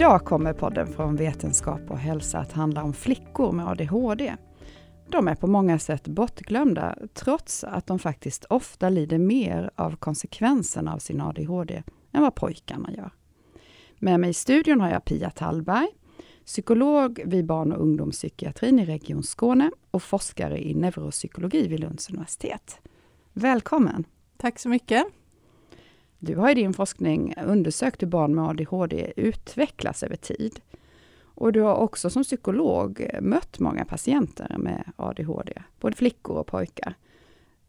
Idag kommer podden från Vetenskap och hälsa att handla om flickor med ADHD. De är på många sätt bortglömda, trots att de faktiskt ofta lider mer av konsekvenserna av sin ADHD än vad pojkarna gör. Med mig i studion har jag Pia Tallberg, psykolog vid barn och ungdomspsykiatrin i Region Skåne och forskare i neuropsykologi vid Lunds universitet. Välkommen! Tack så mycket! Du har i din forskning undersökt hur barn med ADHD utvecklas över tid. Och du har också som psykolog mött många patienter med ADHD, både flickor och pojkar.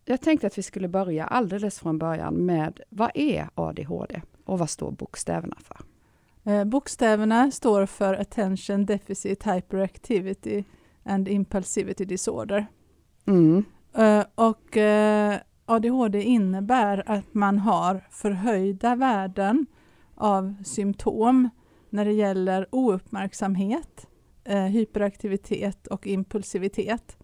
Jag tänkte att vi skulle börja alldeles från början med vad är ADHD och vad står bokstäverna för? Eh, bokstäverna står för Attention Deficit Hyperactivity and Impulsivity Disorder. Mm. Eh, och eh, ADHD innebär att man har förhöjda värden av symptom när det gäller ouppmärksamhet, eh, hyperaktivitet och impulsivitet.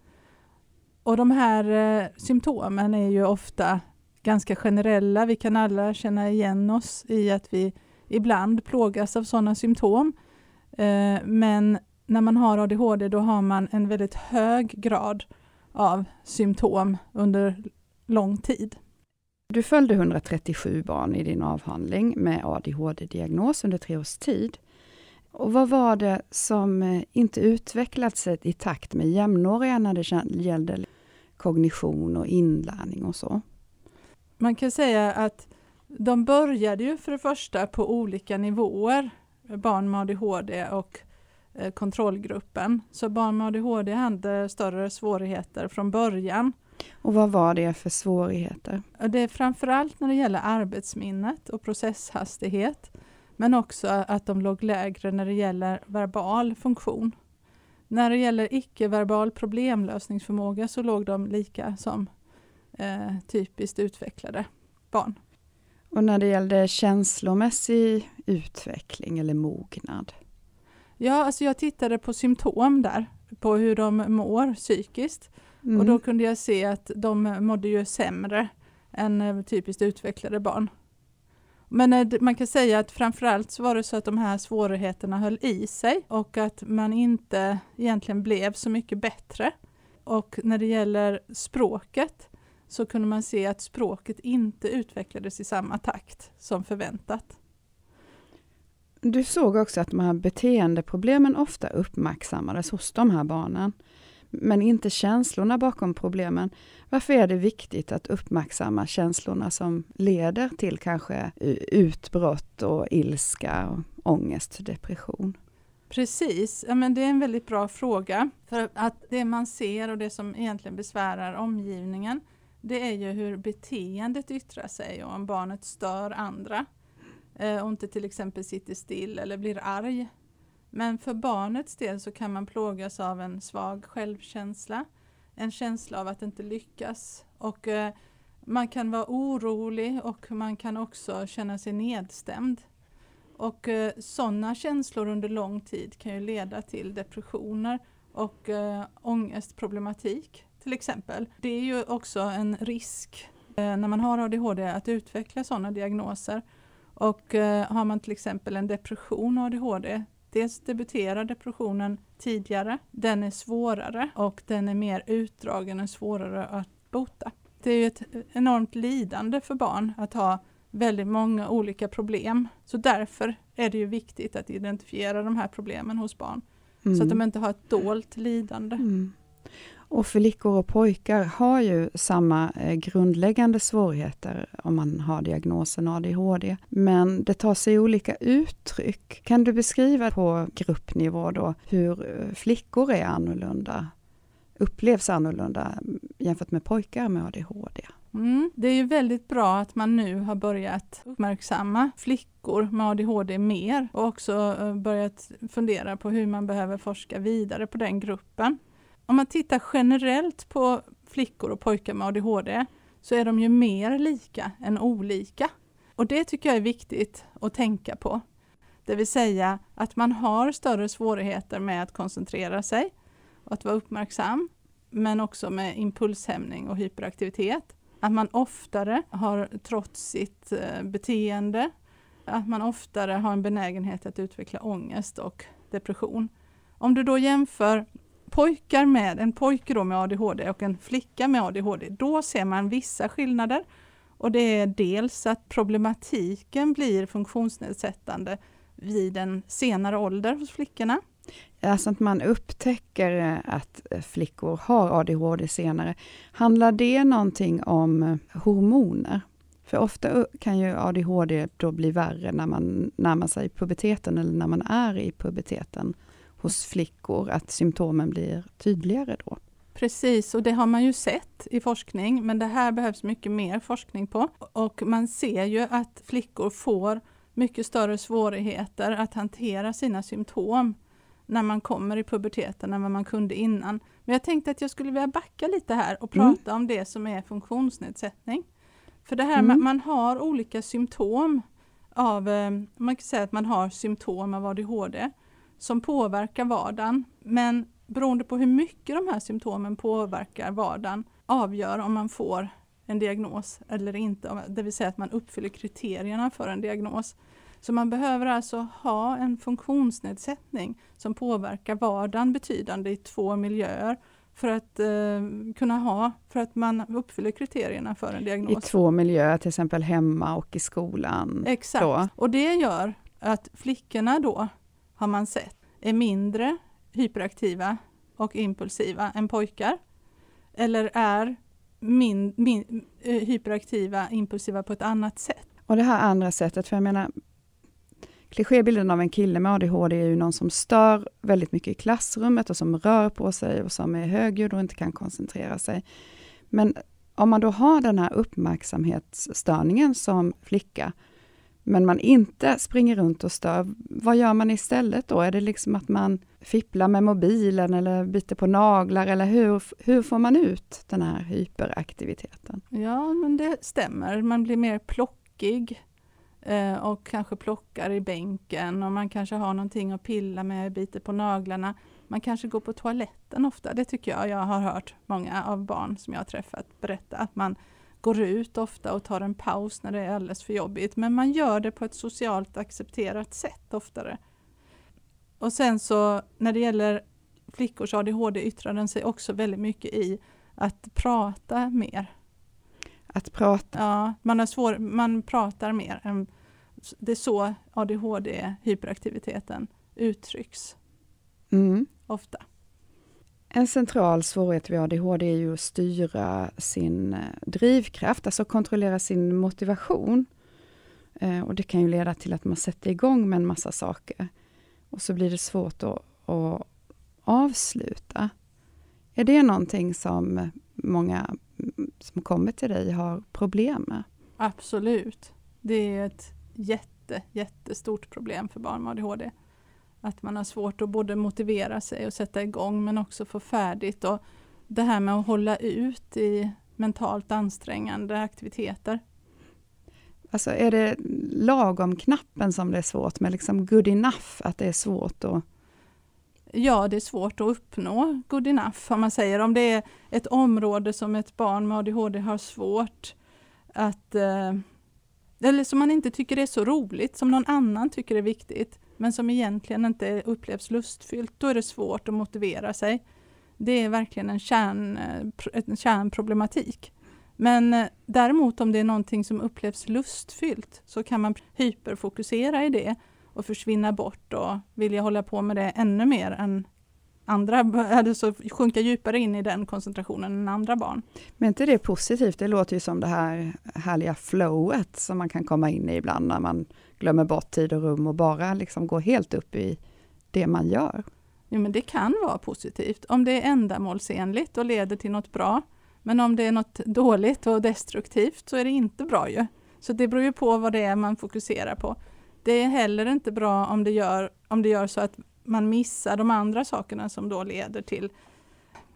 Och de här eh, symptomen är ju ofta ganska generella. Vi kan alla känna igen oss i att vi ibland plågas av sådana symptom. Eh, men när man har ADHD då har man en väldigt hög grad av symptom under lång tid. Du följde 137 barn i din avhandling med ADHD-diagnos under tre års tid. Och vad var det som eh, inte utvecklade sig i takt med jämnåriga när det gällde kognition och inlärning och så? Man kan säga att de började ju för det första på olika nivåer, barn med ADHD och eh, kontrollgruppen. Så barn med ADHD hade större svårigheter från början. Och vad var det för svårigheter? Det är framförallt när det gäller arbetsminnet och processhastighet, men också att de låg lägre när det gäller verbal funktion. När det gäller icke-verbal problemlösningsförmåga så låg de lika som eh, typiskt utvecklade barn. Och när det gällde känslomässig utveckling eller mognad? Ja, alltså jag tittade på symptom där, på hur de mår psykiskt. Mm. Och då kunde jag se att de mådde ju sämre än eh, typiskt utvecklade barn. Men eh, man kan säga att framförallt så var det så att de här svårigheterna höll i sig och att man inte egentligen blev så mycket bättre. Och när det gäller språket så kunde man se att språket inte utvecklades i samma takt som förväntat. Du såg också att de här beteendeproblemen ofta uppmärksammades hos de här barnen men inte känslorna bakom problemen. Varför är det viktigt att uppmärksamma känslorna som leder till kanske utbrott och ilska, och ångest, depression? Precis, ja, men det är en väldigt bra fråga. För att det man ser och det som egentligen besvärar omgivningen, det är ju hur beteendet yttrar sig och om barnet stör andra. Eh, och inte till exempel sitter still eller blir arg men för barnets del så kan man plågas av en svag självkänsla, en känsla av att inte lyckas och eh, man kan vara orolig och man kan också känna sig nedstämd. Och eh, sådana känslor under lång tid kan ju leda till depressioner och eh, ångestproblematik till exempel. Det är ju också en risk eh, när man har ADHD att utveckla sådana diagnoser. Och eh, har man till exempel en depression och ADHD Dels debuterar depressionen tidigare, den är svårare och den är mer utdragen och svårare att bota. Det är ett enormt lidande för barn att ha väldigt många olika problem. Så därför är det ju viktigt att identifiera de här problemen hos barn. Mm. Så att mm. de inte har ett dolt lidande. Mm. Och flickor och pojkar har ju samma eh, grundläggande svårigheter om man har diagnosen ADHD. Men det tar sig olika uttryck. Kan du beskriva på gruppnivå då hur eh, flickor är annorlunda, upplevs annorlunda mm, jämfört med pojkar med ADHD? Mm, det är ju väldigt bra att man nu har börjat uppmärksamma flickor med ADHD mer och också eh, börjat fundera på hur man behöver forska vidare på den gruppen. Om man tittar generellt på flickor och pojkar med ADHD så är de ju mer lika än olika. Och det tycker jag är viktigt att tänka på. Det vill säga att man har större svårigheter med att koncentrera sig och att vara uppmärksam, men också med impulshämning och hyperaktivitet. Att man oftare har trotsigt sitt eh, beteende, att man oftare har en benägenhet att utveckla ångest och depression. Om du då jämför pojkar med, en pojke då med ADHD och en flicka med ADHD, då ser man vissa skillnader. Och det är dels att problematiken blir funktionsnedsättande vid en senare ålder hos flickorna. Alltså att man upptäcker eh, att eh, flickor har ADHD senare. Handlar det någonting om eh, hormoner? För ofta kan ju ADHD då bli värre när man närmar sig puberteten eller när man är i puberteten hos flickor, att symptomen blir tydligare då. Precis, och det har man ju sett i forskning, men det här behövs mycket mer forskning på. Och man ser ju att flickor får mycket större svårigheter att hantera sina symptom när man kommer i puberteten än vad man kunde innan. Men jag tänkte att jag skulle vilja backa lite här och mm. prata mm. om det som är funktionsnedsättning. För det här mm. med man har olika symptom av, eh, man kan säga att man har symptom av ADHD som påverkar vardagen. Men beroende på hur mycket de här symptomen påverkar vardagen avgör om man får en diagnos eller inte, det vill säga att man uppfyller kriterierna för en diagnos. Så man behöver alltså ha en funktionsnedsättning som påverkar vardagen betydande i två miljöer för att eh, kunna ha, för att man uppfyller kriterierna för en diagnos. I två miljöer, till exempel hemma och i skolan? Exakt, då. och det gör att flickorna då, har man sett, är mindre hyperaktiva och impulsiva än pojkar. Eller är min, min, eh, hyperaktiva, impulsiva på ett annat sätt. Och det här andra sättet, för jag menar, klichébilden av en kille med ADHD är ju någon som stör väldigt mycket i klassrummet och som rör på sig och som är högljudd och inte kan koncentrera sig. Men om man då har den här uppmärksamhetsstörningen som flicka, men man inte springer runt och stör, vad gör man istället då? Är det liksom att man fipplar med mobilen eller biter på naglar eller hur, hur får man ut den här hyperaktiviteten? Ja, men det stämmer. Man blir mer plockig eh, och kanske plockar i bänken och man kanske har någonting att pilla med, biter på naglarna. Man kanske går på toaletten ofta. Det tycker jag jag har hört många av barn som jag har träffat berätta att man går ut ofta och tar en paus när det är alldeles för jobbigt. Men man gör det på ett socialt accepterat sätt oftare. Och sen så när det gäller flickors ADHD yttrar den sig också väldigt mycket i att prata mer. Att prata? Ja, man, har svår, man pratar mer. Än, det är så ADHD, hyperaktiviteten, uttrycks. Mm. Ofta. En central svårighet vid ADHD är ju att styra sin eh, drivkraft, alltså kontrollera sin motivation. Eh, och det kan ju leda till att man sätter igång med en massa saker. Och så blir det svårt att, att avsluta. Är det någonting som många mm, som kommer till dig har problem med? Absolut. Det är ett jätte, jättestort problem för barn med ADHD. Att man har svårt att både motivera sig och sätta igång men också få färdigt. Och det här med att hålla ut i mentalt ansträngande aktiviteter. Alltså är det lagom knappen som det är svårt med, liksom good enough, att det är svårt att Ja, det är svårt att uppnå good enough om man säger. Om det är ett område som ett barn med ADHD har svårt att eh, eller som man inte tycker är så roligt, som någon annan tycker är viktigt, men som egentligen inte upplevs lustfyllt, då är det svårt att motivera sig. Det är verkligen en, kärn, en kärnproblematik. Men eh, däremot om det är någonting som upplevs lustfyllt så kan man hyperfokusera i det och försvinna bort och vilja hålla på med det ännu mer än andra, alltså sjunka djupare in i den koncentrationen än andra barn. Men inte det positivt? Det låter ju som det här härliga flowet som man kan komma in i ibland när man glömmer bort tid och rum och bara liksom går helt upp i det man gör. Ja, men det kan vara positivt om det är ändamålsenligt och leder till något bra. Men om det är något dåligt och destruktivt så är det inte bra ju. Så det beror ju på vad det är man fokuserar på. Det är heller inte bra om det gör, om det gör så att man missar de andra sakerna som då leder till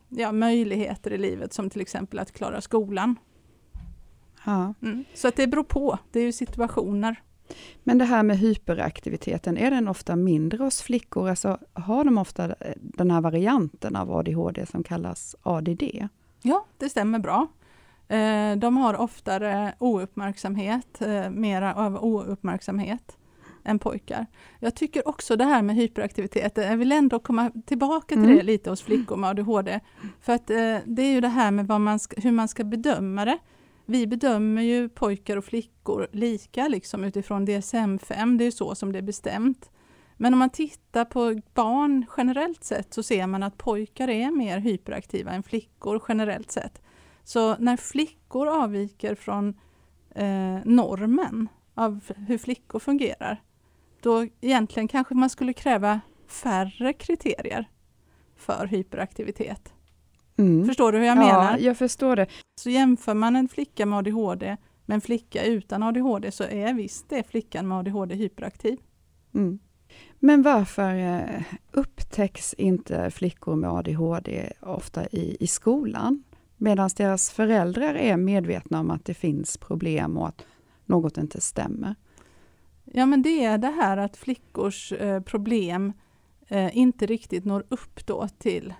ja, möjligheter i livet som till exempel att klara skolan. Ja. Mm. Så att det beror på, det är ju situationer. Men det här med hyperaktiviteten, är den ofta mindre hos flickor? Alltså, har de ofta den här varianten av ADHD som kallas ADD? Ja, det stämmer bra. Eh, de har oftare ouppmärksamhet, eh, mera av ouppmärksamhet. Än pojkar. Jag tycker också det här med hyperaktivitet, jag vill ändå komma tillbaka till Mm. det lite hos flickor med ADHD. För att eh, det är ju det här med man ska, hur man ska bedöma det. Vi bedömer ju pojkar och flickor lika liksom utifrån DSM-5, det är ju så som det är bestämt. Men om man tittar på barn generellt sett så ser man att pojkar är mer hyperaktiva än flickor generellt sett. Så när flickor avviker från eh, normen av hur flickor fungerar, då egentligen kanske man skulle kräva färre kriterier för hyperaktivitet. Mm. Förstår du hur jag ja, menar? jag förstår det. Så jämför man en flicka med ADHD med en flicka utan ADHD så är visst det flickan med ADHD hyperaktiv. Mm. Men varför eh, upptäcks inte flickor med ADHD ofta i, i skolan? Medan deras föräldrar är medvetna om att det finns problem och att något inte stämmer. Ja men det är det här att flickors eh, problem eh, inte riktigt når upp då till,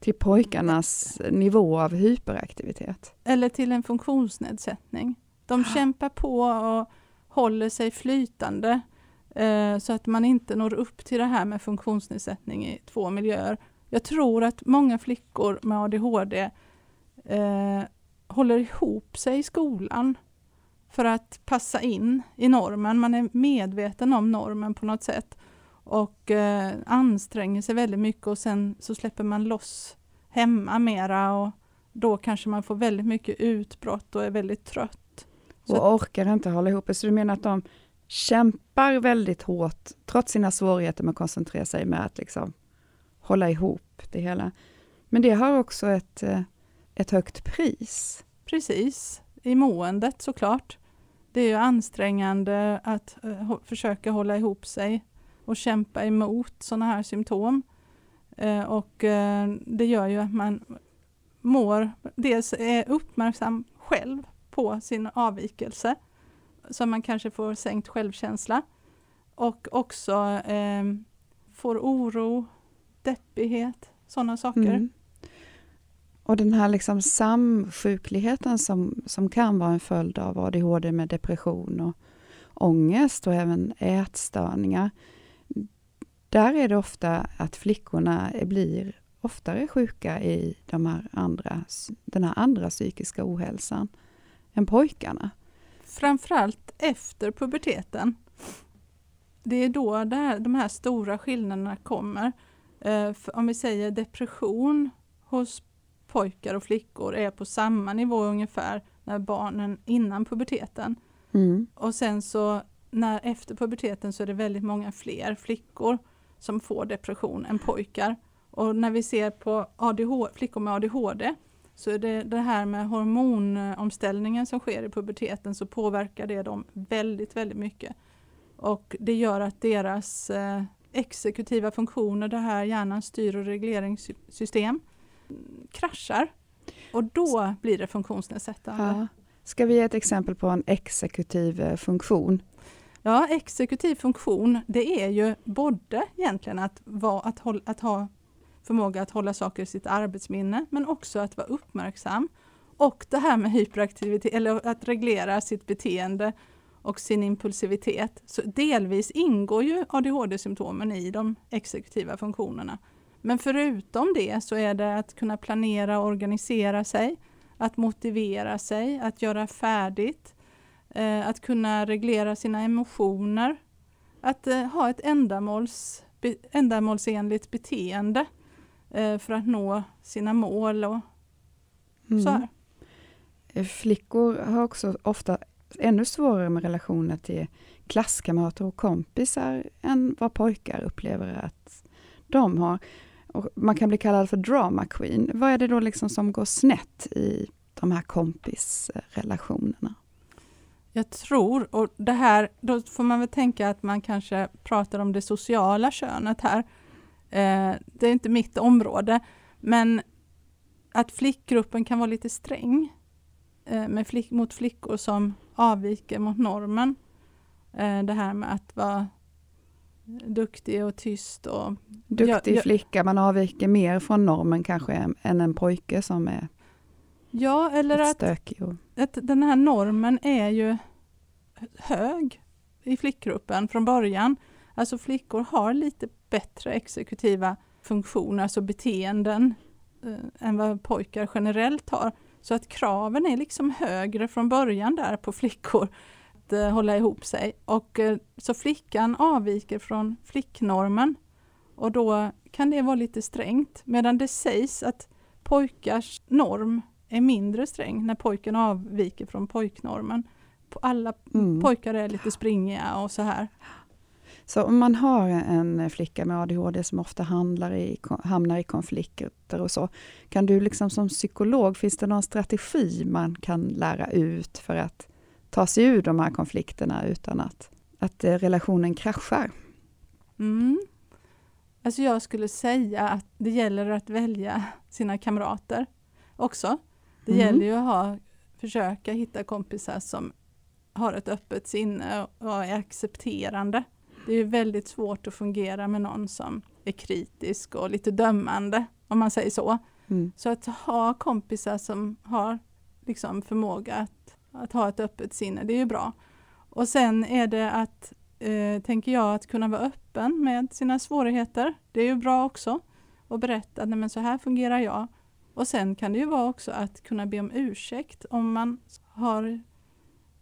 Till pojkarnas nivå av hyperaktivitet. eller till en funktionsnedsättning. De kämpar på och håller sig flytande eh, så att man inte når upp till det här med funktionsnedsättning i två miljöer. Jag tror att många flickor med ADHD eh, håller ihop sig i skolan för att passa in i normen. Man är medveten om normen på något sätt och eh, anstränger sig väldigt mycket och sen så släpper man loss hemma mera och då kanske man får väldigt mycket utbrott och är väldigt trött. Så Och orkar inte hålla ihop. Så du menar att de kämpar väldigt hårt, trots sina svårigheter med att koncentrera sig med att liksom hålla ihop det hela. Men det har också ett, eh, ett högt pris. Precis, i måendet såklart. Det är ju ansträngande att eh, försöka hålla ihop sig och kämpa emot sådana här symptom. Eh, och eh, det gör ju att man mår, dels är uppmärksam själv på sin avvikelse, så man kanske får sänkt självkänsla. Och också eh, får oro, deppighet, sådana saker. Mm. Och den här liksom samsjukligheten som, som kan vara en följd av ADHD med depression och ångest och även ätstörningar. Där är det ofta att flickorna blir oftare sjuka i de här andra, den här andra psykiska ohälsan än pojkarna. Framförallt efter puberteten. Det är då det här, de här stora skillnaderna kommer. Eh, om vi säger depression hos pojkar och flickor är på samma nivå ungefär när barnen innan puberteten. Mm. Och sen så när efter puberteten så är det väldigt många fler flickor som får depression än pojkar. Och när vi ser på ADHD, flickor med ADHD så är det det här med hormonomställningen som sker i puberteten så påverkar det dem väldigt, väldigt mycket. Och det gör att deras eh, exekutiva funktioner, det här hjärnans styr och regleringssystem, kraschar. Och då blir det funktionsnedsättande. Ja. Ska vi ge ett exempel på en exekutiv eh, funktion? Ja, exekutiv funktion, det är ju både egentligen att, vara, att, håll, att ha förmåga att hålla saker i sitt arbetsminne, men också att vara uppmärksam. Och det här med hyperaktivitet, eller att reglera sitt beteende och sin impulsivitet. Så delvis ingår ju ADHD-symptomen i de exekutiva funktionerna. Men förutom det så är det att kunna planera och organisera sig, att motivera sig, att göra färdigt, eh, att kunna reglera sina emotioner, att eh, ha ett ändamåls, ändamålsenligt beteende eh, för att nå sina mål och så här. Flickor har också ofta ännu svårare med relationer till klasskamrater och kompisar än vad pojkar upplever att de har. Och man kan bli kallad för drama queen. Vad är det då liksom som går snett i de här kompisrelationerna? Jag tror, och det här, då får man väl tänka att man kanske pratar om det sociala könet här. Eh, det är inte mitt område, men att flickgruppen kan vara lite sträng eh, med flick, mot flickor som avviker mot normen. Eh, det här med att vara duktig och tyst och Duktig Ja, ja. flicka, man avviker mer från normen kanske än- en pojke som är Ja, eller att. Och, att den här normen är ju hög i flickgruppen från början. Alltså flickor har lite bättre exekutiva funktioner, alltså beteenden, eh, än vad pojkar generellt har. Så att kraven är liksom högre från början där på flickor att eh, hålla ihop sig. Och eh, så flickan avviker från flicknormen och då kan det vara lite strängt. Medan det sägs att pojkars norm är mindre sträng när pojken avviker från pojknormen. Alla mm. pojkar är lite springiga och så här. Så om man har en flicka med ADHD som ofta i, hamnar i konflikter och så, kan du liksom som psykolog, finns det någon strategi man kan lära ut för att ta sig ur de här konflikterna utan att, att eh, relationen kraschar? Mm. Alltså jag skulle säga att det gäller att välja sina kamrater också. Det mm. gäller ju att ha, försöka hitta kompisar som har ett öppet sinne och är accepterande. Det är väldigt svårt att fungera med någon som är kritisk och lite dömande, om man säger så. Mm. Så att ha kompisar som har liksom förmåga att, att ha ett öppet sinne, det är ju bra. Och sen är det att, eh, tänker jag, att kunna vara öppen med sina svårigheter. Det är ju bra också. Och berätta, nej men så här fungerar jag. Och sen kan det ju vara också att kunna be om ursäkt om man har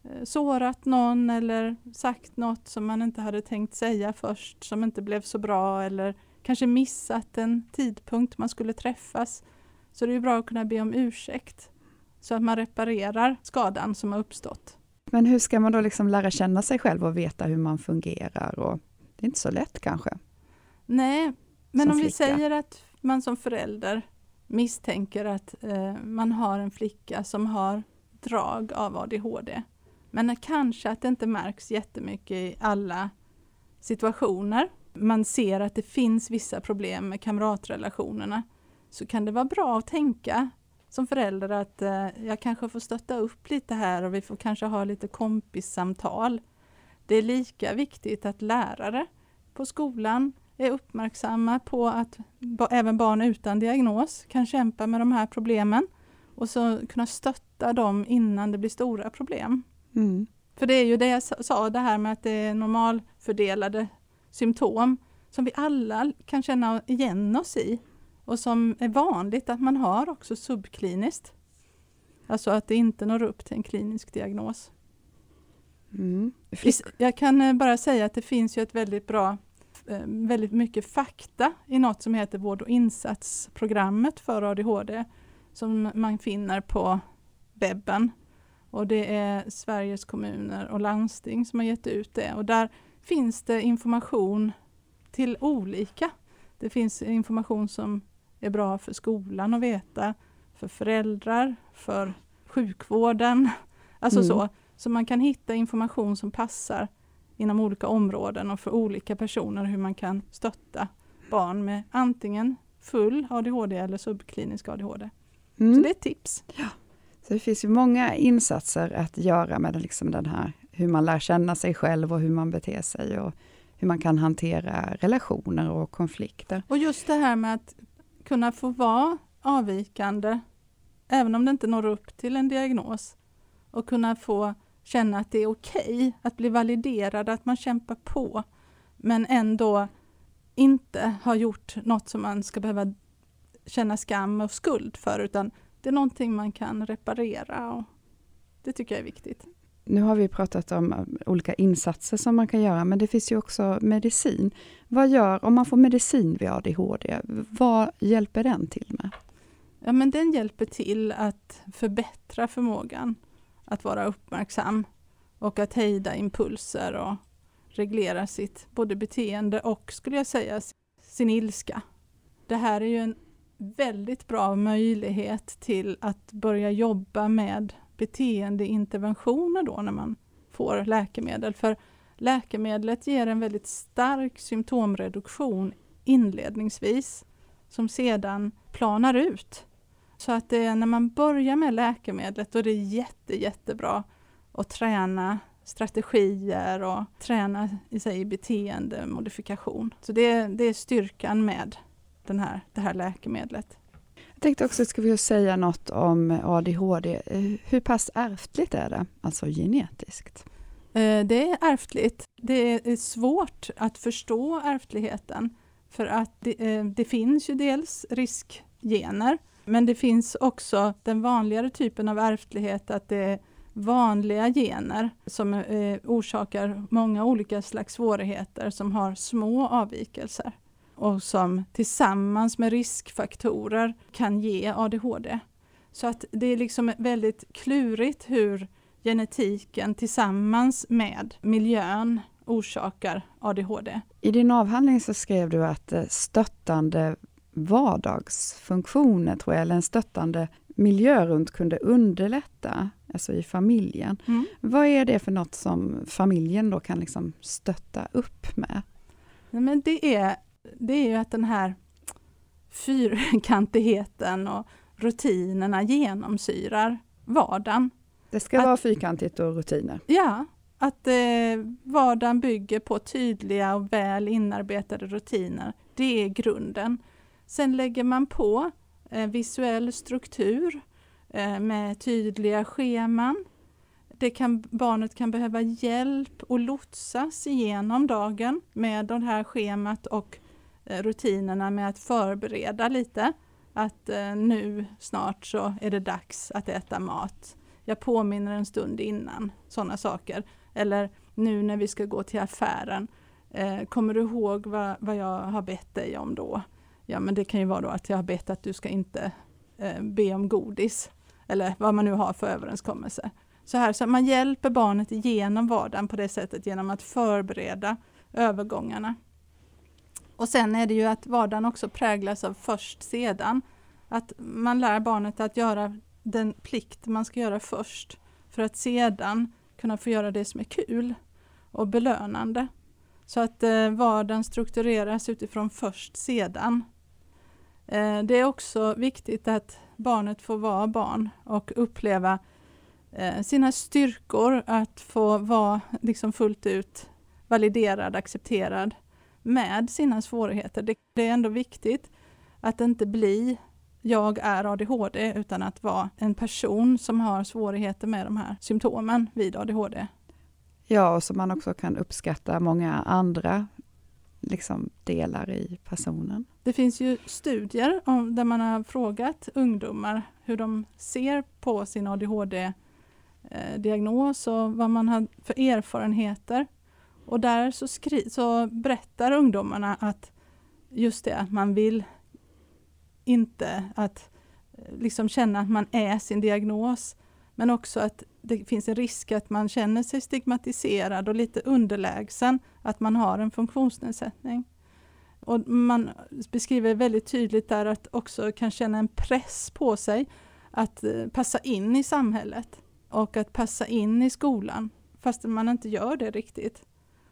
eh, sårat någon eller sagt något som man inte hade tänkt säga först som inte blev så bra eller kanske missat en tidpunkt man skulle träffas. Så det är bra att kunna be om ursäkt så att man reparerar skadan som har uppstått. Men hur ska man då liksom lära känna sig själv och veta hur man fungerar? Och det är inte så lätt kanske? Nej, men som om flicka. vi säger att man som förälder misstänker att eh, man har en flicka som har drag av ADHD men kanske att det inte märks jättemycket i alla situationer. Man ser att det finns vissa problem med kamratrelationerna. Så kan det vara bra att tänka som förälder att eh, jag kanske får stötta upp lite här och vi får kanske ha lite kompissamtal. Det är lika viktigt att lärare på skolan är uppmärksamma på att även barn utan diagnos kan kämpa med de här problemen och så kunna stötta dem innan det blir stora problem. Mm. För det är ju det jag sa, det här med att det är normalfördelade symptom som vi alla kan känna igen oss i och som är vanligt att man har också subkliniskt. Alltså att det inte når upp till en klinisk diagnos. Mm. Jag kan eh, bara säga att det finns ju ett väldigt bra, eh, väldigt mycket fakta i något som heter vård och insatsprogrammet för ADHD som man finner på webben. Och det är Sveriges kommuner och landsting som har gett ut det. Och där finns det information till olika. Det finns information som är bra för skolan att veta, för föräldrar, för sjukvården. Alltså mm. så. Så man kan hitta information som passar inom olika områden och för olika personer hur man kan stötta barn med antingen full ADHD eller subklinisk ADHD. Mm. Så det är ett tips. Ja. Så det finns ju många insatser att göra med liksom den här, hur man lär känna sig själv och hur man beter sig och hur man kan hantera relationer och konflikter. Och just det här med att kunna få vara avvikande, även om det inte når upp till en diagnos, och kunna få känna att det är okej okay, att bli validerad, att man kämpar på, men ändå inte har gjort något som man ska behöva känna skam och skuld för, utan det är någonting man kan reparera och det tycker jag är viktigt. Nu har vi pratat om eh, olika insatser som man kan göra, men det finns ju också medicin. Vad gör, om man får medicin vid ADHD, vad hjälper den till med? Ja, men den hjälper till att förbättra förmågan att vara uppmärksam och att hejda impulser och reglera sitt både beteende och, skulle jag säga, sin ilska. Det här är ju en väldigt bra möjlighet till att börja jobba med beteendeinterventioner då när man får läkemedel. För läkemedlet ger en väldigt stark symptomreduktion inledningsvis som sedan planar ut. Så att det är när man börjar med läkemedlet då är det jätte, jättebra att träna strategier och träna i sig beteendemodifikation. Så det, det är styrkan med den här, det här läkemedlet. Jag tänkte också, ska vi säga något om ADHD. Eh, hur pass ärftligt är det, alltså genetiskt? Eh, det är ärftligt. Det är eh, svårt att förstå ärftligheten för att det, det finns ju dels riskgener men det finns också den vanligare typen av ärftlighet att det är vanliga gener som orsakar många olika slags svårigheter som har små avvikelser och som tillsammans med riskfaktorer kan ge ADHD. Så att det är liksom väldigt klurigt hur genetiken tillsammans med miljön orsakar ADHD. I din avhandling så skrev du att eh, stöttande vardagsfunktioner, tror jag, eller en stöttande miljö runt kunde underlätta, alltså i familjen. Mm. Vad är det för något som familjen då kan liksom stötta upp med? Nej, men det, är, det är ju att den här fyrkantigheten och rutinerna genomsyrar vardagen. Det ska att, vara fyrkantigt och rutiner? Ja, att eh, vardagen bygger på tydliga och väl inarbetade rutiner. Det är grunden. Sen lägger man på eh, visuell struktur eh, med tydliga scheman. Det kan, barnet kan behöva hjälp och lotsas igenom dagen med det här schemat och Eh, rutinerna med att förbereda lite. Att eh, nu snart så är det dags att äta mat. Jag påminner en stund innan, sådana saker. Eller nu när vi ska gå till affären, eh, kommer du ihåg vad, vad jag har bett dig om då? Ja men det kan ju vara då att jag har bett att du ska inte be om godis. Eller vad man nu har för överenskommelse. Så här, så man hjälper barnet igenom vardagen på det sättet genom att förbereda övergångarna. Och sen är det ju att vardagen också präglas av först sedan. Att man lär barnet att göra den plikt man ska göra först för att sedan kunna få göra det som är kul och belönande. Så att eh, vardagen struktureras utifrån först sedan. Eh, det är också viktigt att barnet får vara barn och uppleva eh, sina styrkor, att få vara liksom fullt ut validerad, accepterad med sina svårigheter. Det, det är ändå viktigt att inte bli jag är ADHD utan att vara en person som har svårigheter med de här symptomen vid ADHD. Ja, och som man också kan uppskatta många andra liksom, delar i personen. Det finns ju studier om, där man har frågat ungdomar hur de ser på sin ADHD-diagnos eh, och vad man har för erfarenheter. Och där så, skri så berättar ungdomarna att just det, att man vill inte att eh, liksom känna att man är sin diagnos, men också att det finns en risk att man känner sig stigmatiserad och lite underlägsen, att man har en funktionsnedsättning. Och man beskriver väldigt tydligt där att också kan känna en press på sig att eh, passa in i samhället och att passa in i skolan, fast man inte gör det riktigt.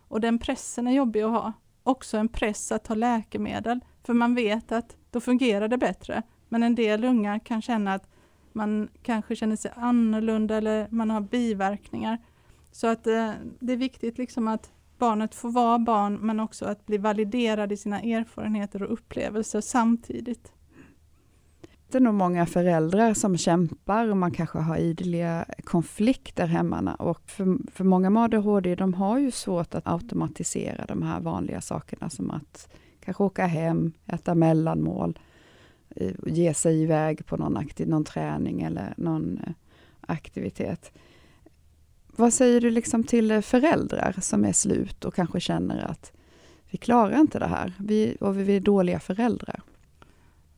Och den pressen är jobbig att ha. Också en press att ta läkemedel, för man vet att då fungerar det bättre. Men en del unga kan känna att man kanske känner sig annorlunda eller man har biverkningar. Så att eh, det är viktigt liksom att barnet får vara barn men också att bli validerad i sina erfarenheter och upplevelser samtidigt. Det nog många föräldrar som kämpar och man kanske har ideliga konflikter hemma. Och för, för många med ADHD, de har ju svårt att automatisera de här vanliga sakerna som att kanske åka hem, äta mellanmål, eh, ge sig iväg på någon, aktiv, någon träning eller någon eh, aktivitet. Vad säger du liksom till eh, föräldrar som är slut och kanske känner att vi klarar inte det här vi, och vi är dåliga föräldrar?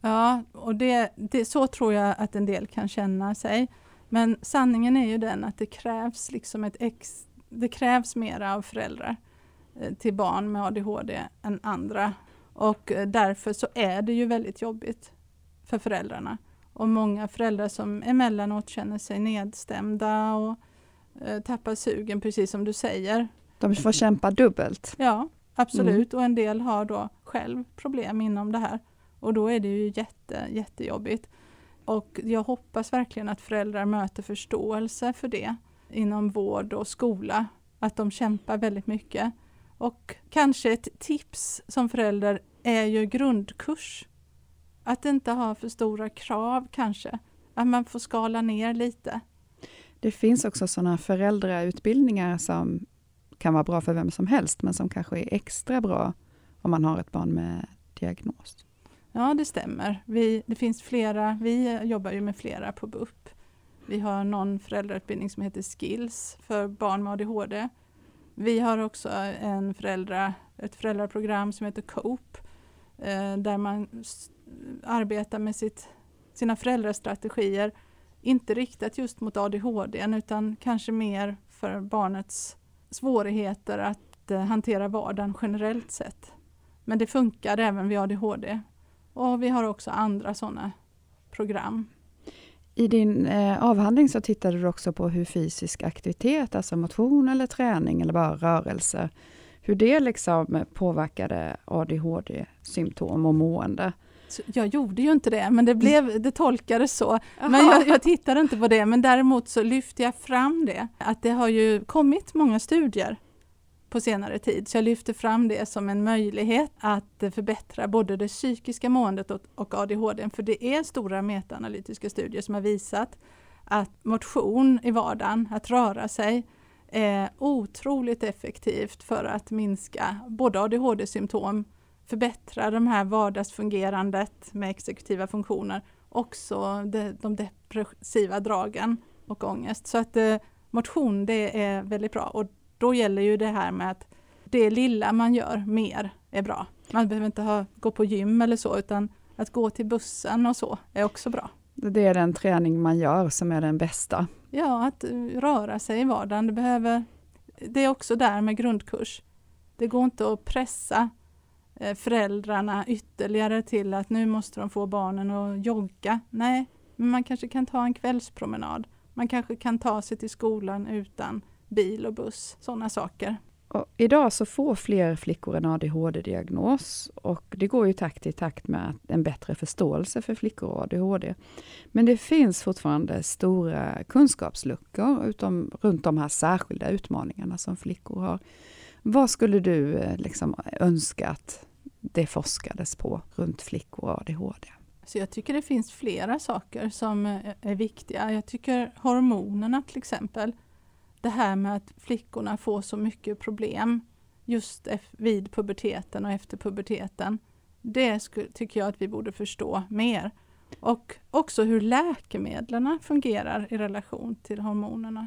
Ja, och det, det, så tror jag att en del kan känna sig. Men sanningen är ju den att det krävs liksom ett ex, det krävs mera av föräldrar eh, till barn med ADHD än andra. Och eh, därför så är det ju väldigt jobbigt för föräldrarna. Och många föräldrar som emellanåt känner sig nedstämda och eh, tappar sugen, precis som du säger. De får kämpa dubbelt. Ja, absolut. Mm. Och en del har då själv problem inom det här. Och då är det ju jätte, jättejobbigt. Och jag hoppas verkligen att föräldrar möter förståelse för det inom vård och skola. Att de kämpar väldigt mycket. Och kanske ett tips som förälder är ju grundkurs. Att inte ha för stora krav kanske. Att man får skala ner lite. Det finns också sådana föräldrautbildningar som kan vara bra för vem som helst, men som kanske är extra bra om man har ett barn med diagnos. Ja, det stämmer. Vi, det finns flera, vi jobbar ju med flera på BUP. Vi har någon föräldrautbildning som heter Skills för barn med ADHD. Vi har också en föräldra, ett föräldraprogram som heter COPE eh, där man arbetar med sitt, sina föräldrastrategier, inte riktat just mot ADHD utan kanske mer för barnets svårigheter att eh, hantera vardagen generellt sett. Men det funkar även vid ADHD. Och vi har också andra sådana program. I din eh, avhandling så tittade du också på hur fysisk aktivitet, alltså motion eller träning eller bara rörelse, hur det liksom påverkade ADHD-symptom och mående. Jag gjorde ju inte det, men det, blev, det tolkades så. Men jag, jag tittade inte på det, men däremot så lyfte jag fram det, att det har ju kommit många studier på senare tid. Så jag lyfter fram det som en möjlighet att förbättra både det psykiska måendet och ADHD. För det är stora metaanalytiska studier som har visat att motion i vardagen, att röra sig, är otroligt effektivt för att minska både ADHD-symptom, förbättra de här vardagsfungerandet med exekutiva funktioner, också de, de depressiva dragen och ångest. Så att eh, motion det är väldigt bra och då gäller ju det här med att det lilla man gör mer är bra. Man behöver inte ha, gå på gym eller så, utan att gå till bussen och så är också bra. Det är den träning man gör som är den bästa? Ja, att röra sig i vardagen. Det, behöver, det är också där med grundkurs. Det går inte att pressa eh, föräldrarna ytterligare till att nu måste de få barnen att jogga. Nej, men man kanske kan ta en kvällspromenad. Man kanske kan ta sig till skolan utan bil och buss, sådana saker. Och idag så får fler flickor en ADHD-diagnos och det går ju takt i takt med en bättre förståelse för flickor och ADHD. Men det finns fortfarande stora kunskapsluckor utom, runt de här särskilda utmaningarna som flickor har. Vad skulle du eh, liksom önska att det forskades på runt flickor och ADHD? Så jag tycker det finns flera saker som är viktiga. Jag tycker hormonerna till exempel det här med att flickorna får så mycket problem just vid puberteten och efter puberteten. Det tycker jag att vi borde förstå mer. Och också hur läkemedlen fungerar i relation till hormonerna.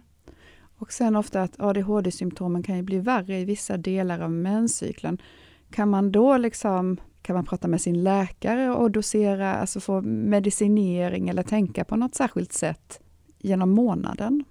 Och sen ofta att ADHD-symptomen kan ju bli värre i vissa delar av menscykeln. Kan man då liksom, kan man prata med sin läkare och dosera, alltså få medicinering eller tänka på något särskilt sätt genom månaden?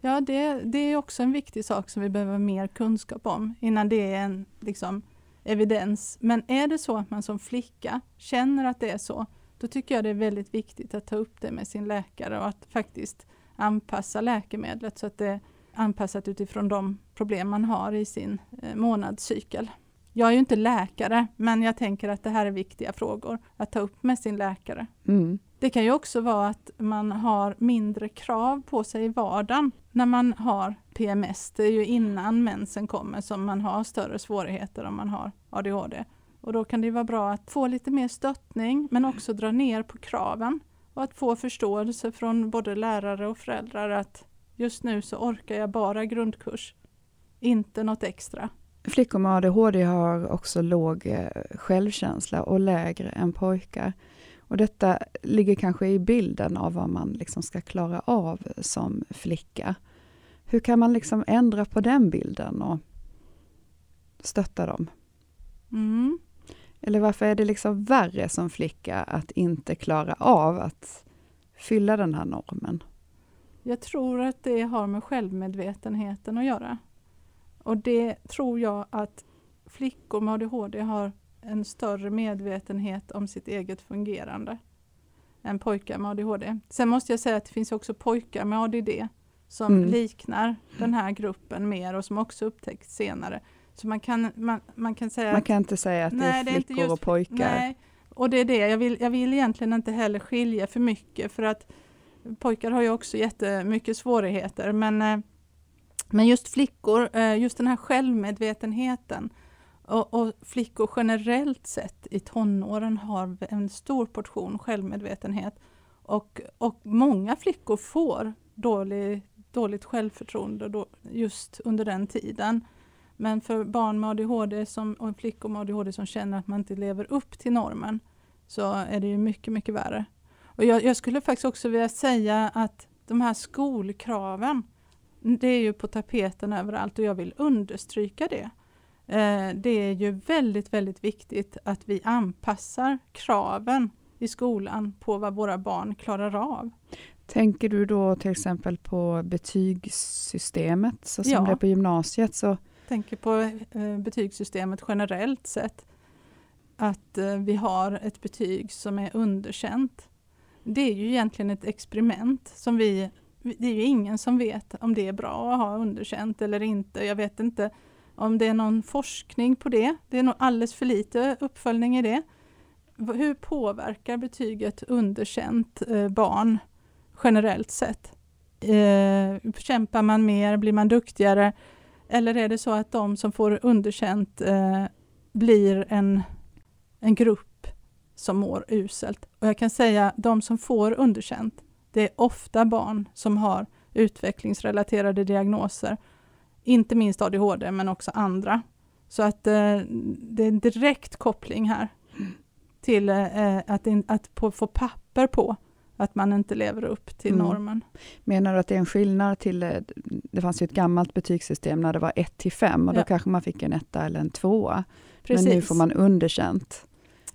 Ja, det, det är också en viktig sak som vi behöver mer kunskap om innan det är en liksom, evidens. Men är det så att man som flicka känner att det är så, då tycker jag det är väldigt viktigt att ta upp det med sin läkare och att faktiskt anpassa läkemedlet så att det är anpassat utifrån de problem man har i sin eh, månadscykel. Jag är ju inte läkare, men jag tänker att det här är viktiga frågor att ta upp med sin läkare. Mm. Det kan ju också vara att man har mindre krav på sig i vardagen när man har PMS. Det är ju innan mensen kommer som man har större svårigheter om man har ADHD. Och då kan det vara bra att få lite mer stöttning men också dra ner på kraven och att få förståelse från både lärare och föräldrar att just nu så orkar jag bara grundkurs, inte något extra. Flickor med ADHD har också låg eh, självkänsla och lägre än pojkar. Och detta ligger kanske i bilden av vad man liksom ska klara av som flicka. Hur kan man liksom ändra på den bilden och stötta dem? Mm. Eller varför är det liksom värre som flicka att inte klara av att fylla den här normen? Jag tror att det har med självmedvetenheten att göra. Och det tror jag att flickor med ADHD har en större medvetenhet om sitt eget fungerande än pojkar med ADHD. Sen måste jag säga att det finns också pojkar med ADD som mm. liknar den här gruppen mer och som också upptäckts senare. Så man kan, man, man kan säga... Man kan inte säga att nej, det är flickor det är just, och pojkar. Nej, och det är det. Jag vill, jag vill egentligen inte heller skilja för mycket för att pojkar har ju också jättemycket svårigheter men, eh, men just flickor, eh, just den här självmedvetenheten och, och, flickor generellt sett i tonåren har en stor portion självmedvetenhet. Och, och många flickor får dålig, dåligt självförtroende då, just under den tiden. Men för barn med ADHD som, och flickor med ADHD som känner att man inte lever upp till normen så är det ju mycket, mycket värre. Och jag, jag skulle faktiskt också vilja säga att de här skolkraven, det är ju på tapeten överallt och jag vill understryka det. Eh, det är ju väldigt, väldigt viktigt att vi anpassar kraven i skolan på vad våra barn klarar av. Tänker du då till exempel på betygssystemet, så som Ja. det är på gymnasiet? Så, tänker på eh, betygssystemet generellt sett. Att eh, vi har ett betyg som är underkänt. Det är ju egentligen ett experiment som vi, det är ju ingen som vet om det är bra att ha underkänt eller inte. Jag vet inte om det är någon forskning på det. Det är nog alldeles för lite uppföljning i det. Hur påverkar betyget underkänt eh, barn generellt sett? Eh, kämpar man mer? Blir man duktigare? Eller är det så att de som får underkänt eh, blir en, en grupp som mår uselt? Och jag kan säga de som får underkänt, det är ofta barn som har utvecklingsrelaterade diagnoser. Inte minst ADHD men också andra. Så att eh, det är en direkt koppling här till eh, att, in, att på, få papper på att man inte lever upp till Mm. normen. menar du att det är en skillnad till, eh, det fanns ju ett gammalt betygssystem när det var 1 till 5 och då Ja. kanske man fick en etta eller en tvåa. Precis. Men nu får man underkänt.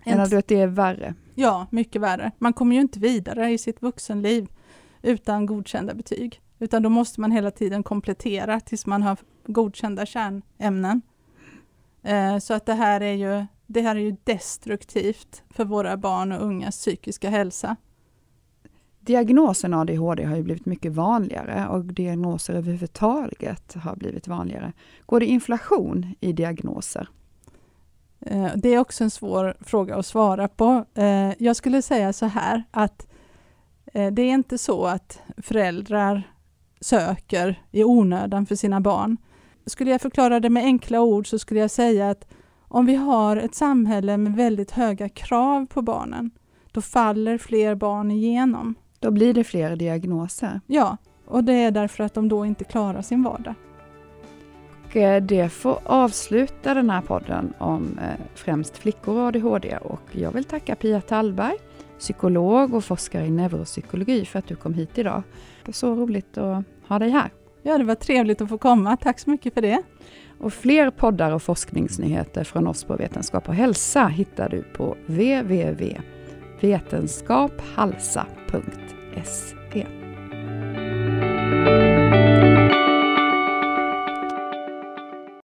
En Menar du att det är värre? Ja, mycket värre. Man kommer ju inte vidare i sitt vuxenliv utan godkända betyg. Utan då måste man hela tiden komplettera tills man har godkända kärnämnen. Eh, så att det här, är ju, det här är ju destruktivt för våra barn och ungas psykiska hälsa. Diagnosen ADHD har ju blivit mycket vanligare och diagnoser överhuvudtaget har blivit vanligare. Går det inflation i diagnoser? Eh, Det är också en svår fråga att svara på. Eh, Jag skulle säga så här att det är inte så att föräldrar söker i onödan för sina barn. Skulle jag förklara det med enkla ord så skulle jag säga att om vi har ett samhälle med väldigt höga krav på barnen, då faller fler barn igenom. Då blir det fler diagnoser. Ja, och det är därför att de då inte klarar sin vardag. Och eh, det får avsluta den här podden om eh, främst flickor och ADHD och jag vill tacka Pia Tallberg, psykolog och forskare i neuropsykologi för att du kom hit idag. Det var så roligt att ha dig här. Ja, det var trevligt att få komma. Tack så mycket för det. Och fler poddar och forskningsnyheter från oss på Vetenskap och hälsa hittar du på www.vetenskaphalsa.se